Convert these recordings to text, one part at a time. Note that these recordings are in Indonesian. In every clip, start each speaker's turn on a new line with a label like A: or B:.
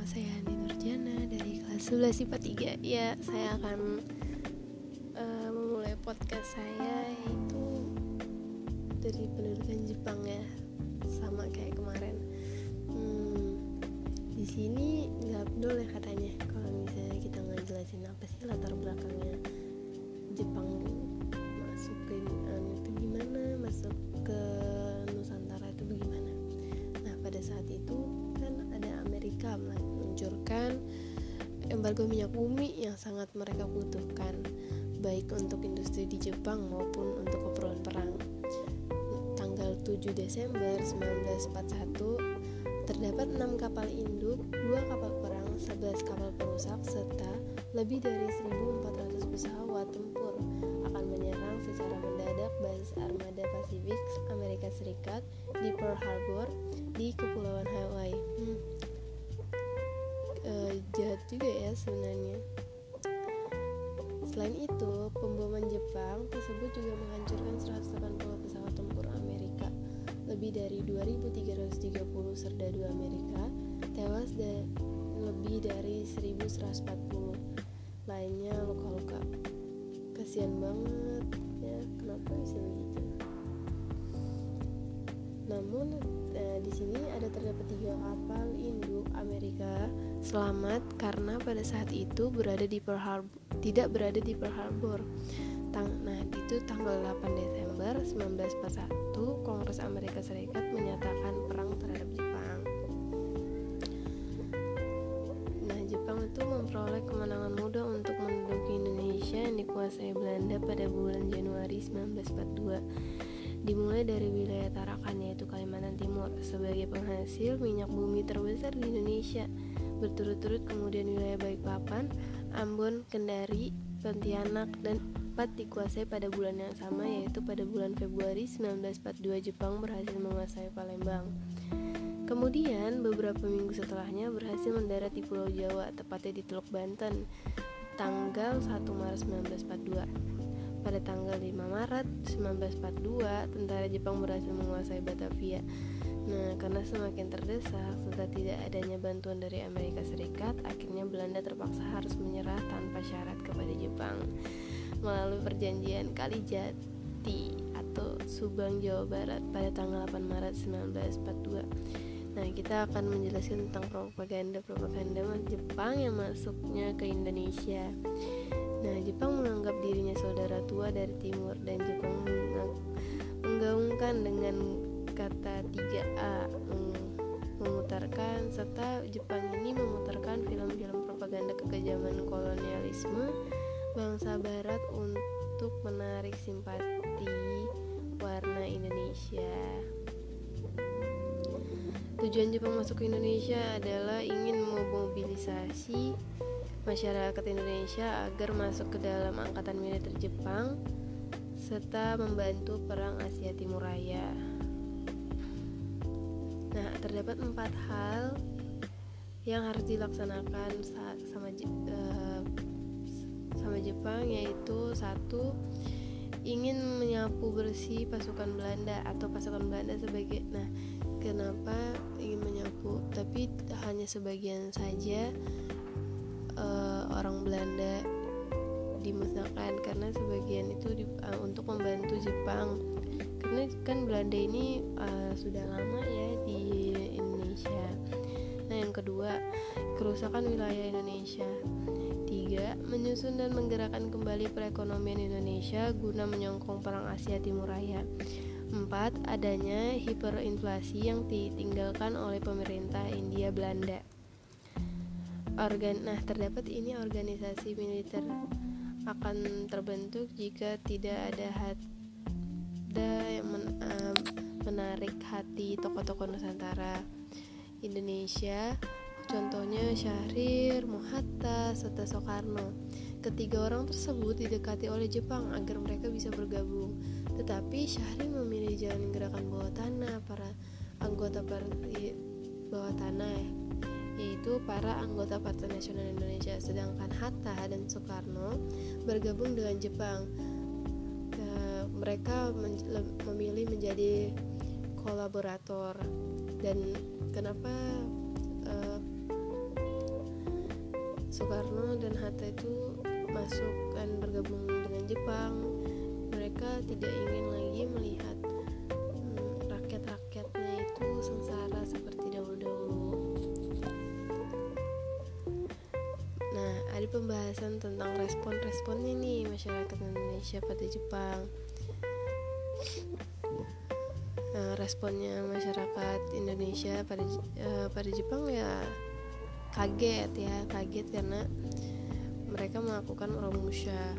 A: nama saya Andi Nurjana dari kelas 11 IPA 3 Ya, saya akan uh, memulai podcast saya yaitu dari pendudukan Jepang ya Sama kayak kemarin. Hmm, Di sini nggak ya katanya Kalau misalnya kita nggak jelasin apa sih latar belakangnya Jepang masuk ke uh, itu gimana Masuk ke Nusantara itu bagaimana? Nah, pada saat itu Amerika meluncurkan embargo minyak bumi yang sangat mereka butuhkan baik untuk industri di Jepang maupun untuk keperluan perang. Tanggal 7 Desember 1941 terdapat 6 kapal induk, 2 kapal perang, 11 kapal perusak serta lebih dari 1400 pesawat tempur akan menyerang secara mendadak basis armada Pasifik Amerika Serikat di Pearl Harbor di Kepulauan Hawaii. Juga ya sebenarnya Selain itu, pemboman Jepang tersebut juga menghancurkan 180 pesawat tempur Amerika. Lebih dari 2.330 serdadu Amerika tewas dan lebih dari 1.140 lainnya luka-luka. Kasihan banget ya, kenapa bisa begitu? Namun eh, di sini ada terdapat tiga kapal induk Amerika selamat karena pada saat itu berada di Pearl Harbor, tidak berada di Pearl Harbor. Tang nah, itu tanggal 8 Desember 1941 Kongres Amerika Serikat menyatakan perang terhadap Jepang. Nah, Jepang itu memperoleh kemenangan mudah untuk menduduki Indonesia yang dikuasai Belanda pada bulan Januari 1942 dimulai dari wilayah Tarakan yaitu Kalimantan Timur sebagai penghasil minyak bumi terbesar di Indonesia berturut-turut kemudian wilayah Balikpapan, Ambon, Kendari, Pontianak dan Pat dikuasai pada bulan yang sama yaitu pada bulan Februari 1942 Jepang berhasil menguasai Palembang. Kemudian beberapa minggu setelahnya berhasil mendarat di Pulau Jawa tepatnya di Teluk Banten tanggal 1 Maret 1942. Pada tanggal 5 Maret 1942, tentara Jepang berhasil menguasai Batavia. Nah, karena semakin terdesak serta tidak adanya bantuan dari Amerika Serikat, akhirnya Belanda terpaksa harus menyerah tanpa syarat kepada Jepang melalui perjanjian Kalijati atau Subang, Jawa Barat pada tanggal 8 Maret 1942. Nah, kita akan menjelaskan tentang propaganda-propaganda Jepang yang masuknya ke Indonesia. Nah, Jepang menganggap dirinya saudara tua dari timur dan Jepang menggaungkan dengan kata 3A memutarkan serta Jepang ini memutarkan film-film propaganda kekejaman kolonialisme bangsa barat untuk menarik simpati warna Indonesia. Tujuan Jepang masuk ke Indonesia adalah ingin memobilisasi masyarakat Indonesia agar masuk ke dalam angkatan militer Jepang serta membantu perang Asia Timur Raya. Nah, terdapat empat hal yang harus dilaksanakan sama uh, sama Jepang yaitu satu ingin menyapu bersih pasukan Belanda atau pasukan Belanda sebagai nah kenapa ingin menyapu tapi hanya sebagian saja uh, orang Belanda dimusnahkan karena sebagian itu di, uh, untuk membantu Jepang karena kan Belanda ini uh, sudah lama ya di Indonesia. Nah yang kedua kerusakan wilayah Indonesia. Tiga menyusun dan menggerakkan kembali perekonomian Indonesia guna menyongkong perang Asia Timur Raya. Empat adanya hiperinflasi yang ditinggalkan oleh pemerintah India Belanda organ nah terdapat ini organisasi militer akan terbentuk jika tidak ada ada yang men, uh, menarik hati tokoh-tokoh Nusantara. Indonesia contohnya Syahrir, Muhatta, serta Soekarno. Ketiga orang tersebut didekati oleh Jepang agar mereka bisa bergabung. Tetapi Syahrir memilih jalan gerakan bawah tanah para anggota partai bawah tanah yaitu para anggota Partai Nasional Indonesia, sedangkan Hatta dan Soekarno bergabung dengan Jepang. mereka men memilih menjadi kolaborator dan kenapa uh, Soekarno dan Hatta itu masuk dan bergabung dengan Jepang mereka tidak ingin lagi melihat pembahasan tentang respon-responnya nih masyarakat Indonesia pada Jepang. Nah, responnya masyarakat Indonesia pada uh, pada Jepang ya kaget ya kaget karena mereka melakukan romusha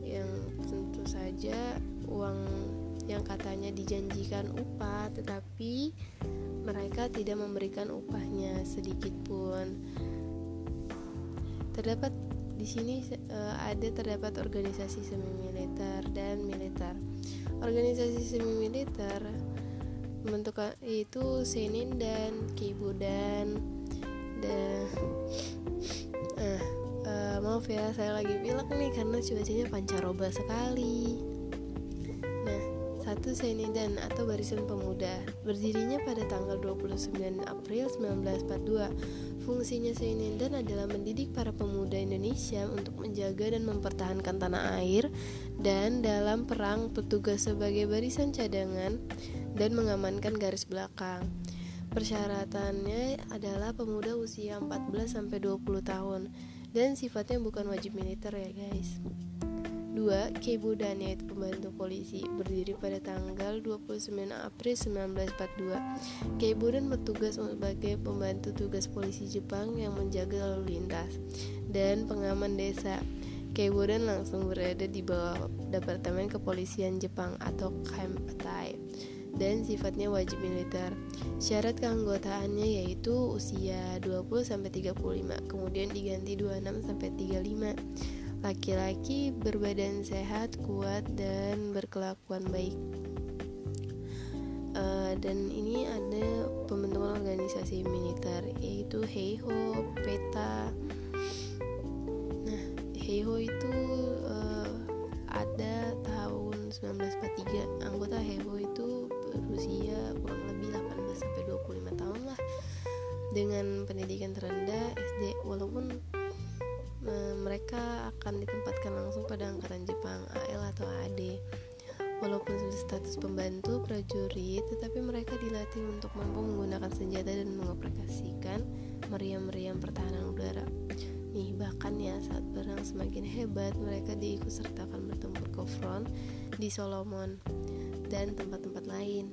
A: yang tentu saja uang yang katanya dijanjikan upah tetapi mereka tidak memberikan upahnya sedikit pun. Terdapat di sini uh, ada terdapat organisasi semi militer dan militer. Organisasi semi militer membentuk itu Senin dan Kibudan dan uh, uh, maaf ya saya lagi pilek nih karena cuacanya pancaroba sekali. Nah satu Senin atau Barisan Pemuda berdirinya pada tanggal 29 April 1942 fungsinya dan adalah mendidik para pemuda Indonesia untuk menjaga dan mempertahankan tanah air dan dalam perang petugas sebagai barisan cadangan dan mengamankan garis belakang Persyaratannya adalah pemuda usia 14 sampai 20 tahun dan sifatnya bukan wajib militer ya guys. 2. Kebudan yaitu pembantu polisi berdiri pada tanggal 29 April 1942. Keibudan bertugas sebagai pembantu tugas polisi Jepang yang menjaga lalu lintas dan pengaman desa. Keibudan langsung berada di bawah Departemen Kepolisian Jepang atau Kaimpatai dan sifatnya wajib militer. Syarat keanggotaannya yaitu usia 20 sampai 35, kemudian diganti 26 sampai 35. Laki-laki berbadan sehat, kuat dan berkelakuan baik. Uh, dan ini ada pembentukan organisasi militer yaitu Heiho, PETA. Nah, Heiho itu uh, ada tahun 1943. Anggota Heiho itu berusia kurang lebih 18 sampai 25 tahun lah dengan pendidikan terendah SD walaupun akan ditempatkan langsung pada angkatan Jepang AL atau AD walaupun status pembantu prajurit tetapi mereka dilatih untuk mampu menggunakan senjata dan mengoperasikan meriam-meriam pertahanan udara nih bahkan ya saat perang semakin hebat mereka diikut sertakan bertempur ke front di Solomon dan tempat-tempat lain.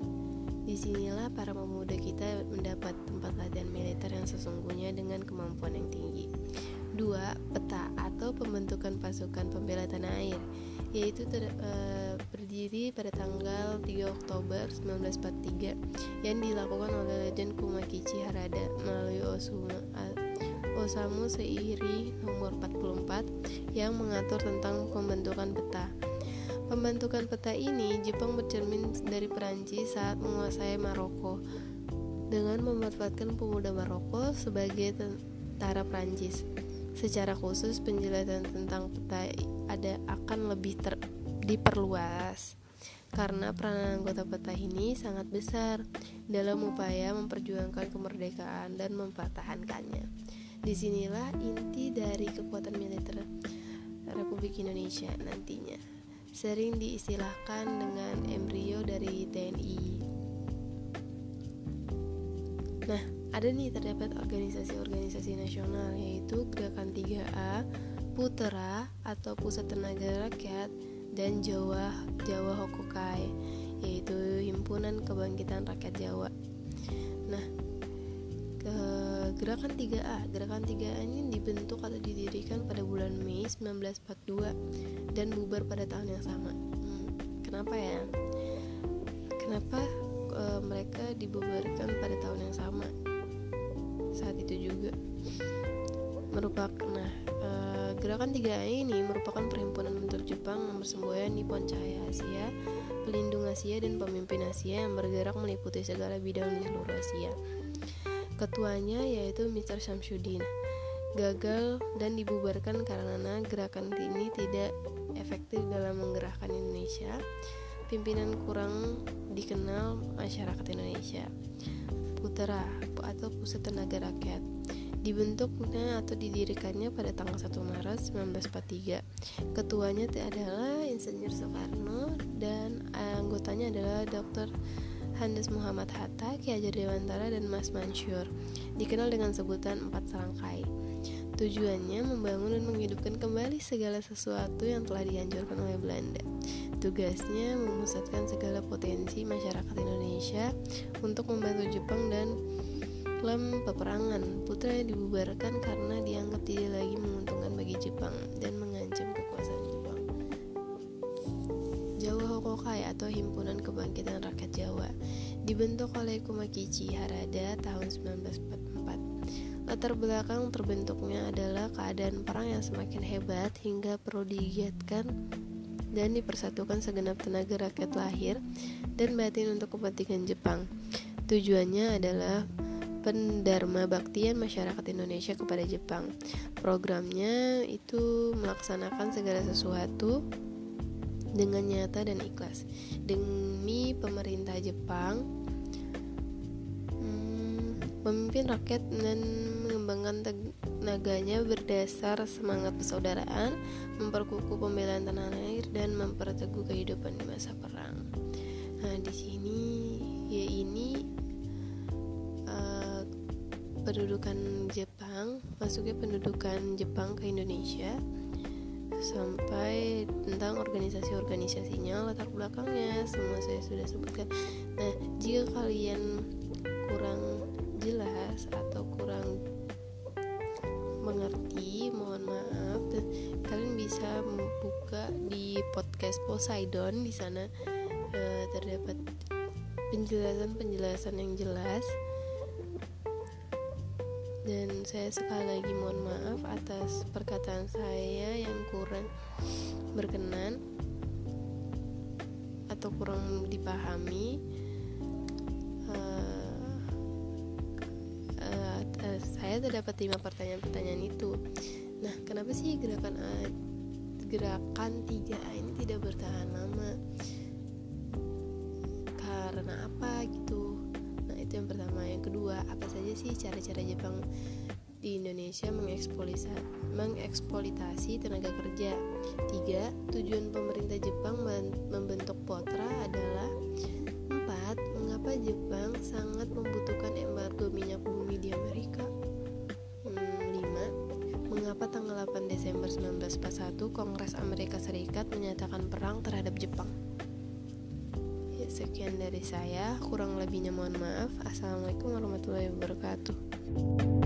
A: Di sinilah para pemuda kita mendapat tempat latihan militer yang sesungguhnya dengan kemampuan yang tinggi. Dua, peta atau pembentukan pasukan pembela tanah air, yaitu ter, e, berdiri pada tanggal 3 Oktober 1943 yang dilakukan oleh Legend Kumakichi Harada melalui Osuma, Osamu Seiri nomor 44 yang mengatur tentang pembentukan peta. Pembentukan peta ini Jepang bercermin dari Perancis saat menguasai Maroko dengan memanfaatkan pemuda Maroko sebagai tentara Perancis. Secara khusus penjelasan tentang peta ada akan lebih ter, diperluas karena peranan anggota peta ini sangat besar dalam upaya memperjuangkan kemerdekaan dan mempertahankannya. Di sinilah inti dari kekuatan militer Republik Indonesia nantinya sering diistilahkan dengan embrio dari TNI. Nah, ada nih terdapat organisasi-organisasi nasional yaitu Gerakan 3A, Putera atau Pusat Tenaga Rakyat dan Jawa Jawa Hokokai yaitu Himpunan Kebangkitan Rakyat Jawa. Nah, ke Gerakan 3A. Gerakan 3A ini dibentuk atau didirikan pada bulan Mei 1942 dan bubar pada tahun yang sama. Hmm, kenapa ya? Kenapa e, mereka dibubarkan pada tahun yang sama? Saat itu juga merupakan nah e, gerakan 3A ini merupakan perhimpunan bentuk Jepang yang bersemboyan Nippon Cahaya Asia, pelindung Asia dan pemimpin Asia yang bergerak meliputi segala bidang di seluruh Asia. Ketuanya yaitu Mr. Samsudin gagal dan dibubarkan karena gerakan ini tidak efektif dalam menggerakkan Indonesia. Pimpinan kurang dikenal masyarakat Indonesia. Putera atau Pusat Tenaga Rakyat Dibentuknya atau didirikannya pada tanggal 1 Maret 1943. Ketuanya adalah Insinyur Soekarno dan anggotanya adalah Dr. Handes Muhammad Hatta, Ki Hajar Dewantara, dan Mas Mansur. Dikenal dengan sebutan Empat Serangkai. Tujuannya membangun dan menghidupkan kembali segala sesuatu yang telah dihancurkan oleh Belanda. Tugasnya memusatkan segala potensi masyarakat Indonesia untuk membantu Jepang dan Dalam peperangan, putra dibubarkan karena dianggap tidak lagi menguntungkan bagi Jepang dan mengancam kekuasaan Jepang. Jawa Hokokai atau Himpunan Kebangkitan Rakyat Jawa dibentuk oleh Kumakichi Harada tahun 1944. Latar belakang terbentuknya adalah keadaan perang yang semakin hebat hingga perlu digiatkan dan dipersatukan segenap tenaga rakyat lahir dan batin untuk kepentingan Jepang. Tujuannya adalah pendharma baktian masyarakat Indonesia kepada Jepang. Programnya itu melaksanakan segala sesuatu dengan nyata dan ikhlas demi pemerintah Jepang hmm, memimpin rakyat dan mengembangkan tenaganya berdasar semangat persaudaraan, memperkukuh pembelaan tanah air dan memperteguh kehidupan di masa perang. Nah, di sini ya ini pendudukan Jepang masuknya pendudukan Jepang ke Indonesia sampai tentang organisasi-organisasinya latar belakangnya semua saya sudah sebutkan nah jika kalian kurang jelas atau kurang mengerti kalian bisa membuka di podcast Poseidon di sana. Uh, terdapat penjelasan-penjelasan yang jelas. Dan saya sekali lagi mohon maaf atas perkataan saya yang kurang berkenan atau kurang dipahami uh, uh, saya terdapat lima pertanyaan-pertanyaan itu. Nah kenapa sih gerakan gerakan 3A ini tidak bertahan lama. Karena apa gitu? Itu yang pertama. Yang kedua apa saja sih cara-cara Jepang di Indonesia mengeksploitasi tenaga kerja? Tiga tujuan pemerintah Jepang membentuk Potra adalah empat mengapa Jepang sangat membutuhkan embargo minyak bumi di Amerika Desember 1941 Kongres Amerika Serikat menyatakan perang terhadap Jepang. Sekian dari saya. Kurang lebihnya mohon maaf. Assalamualaikum warahmatullahi wabarakatuh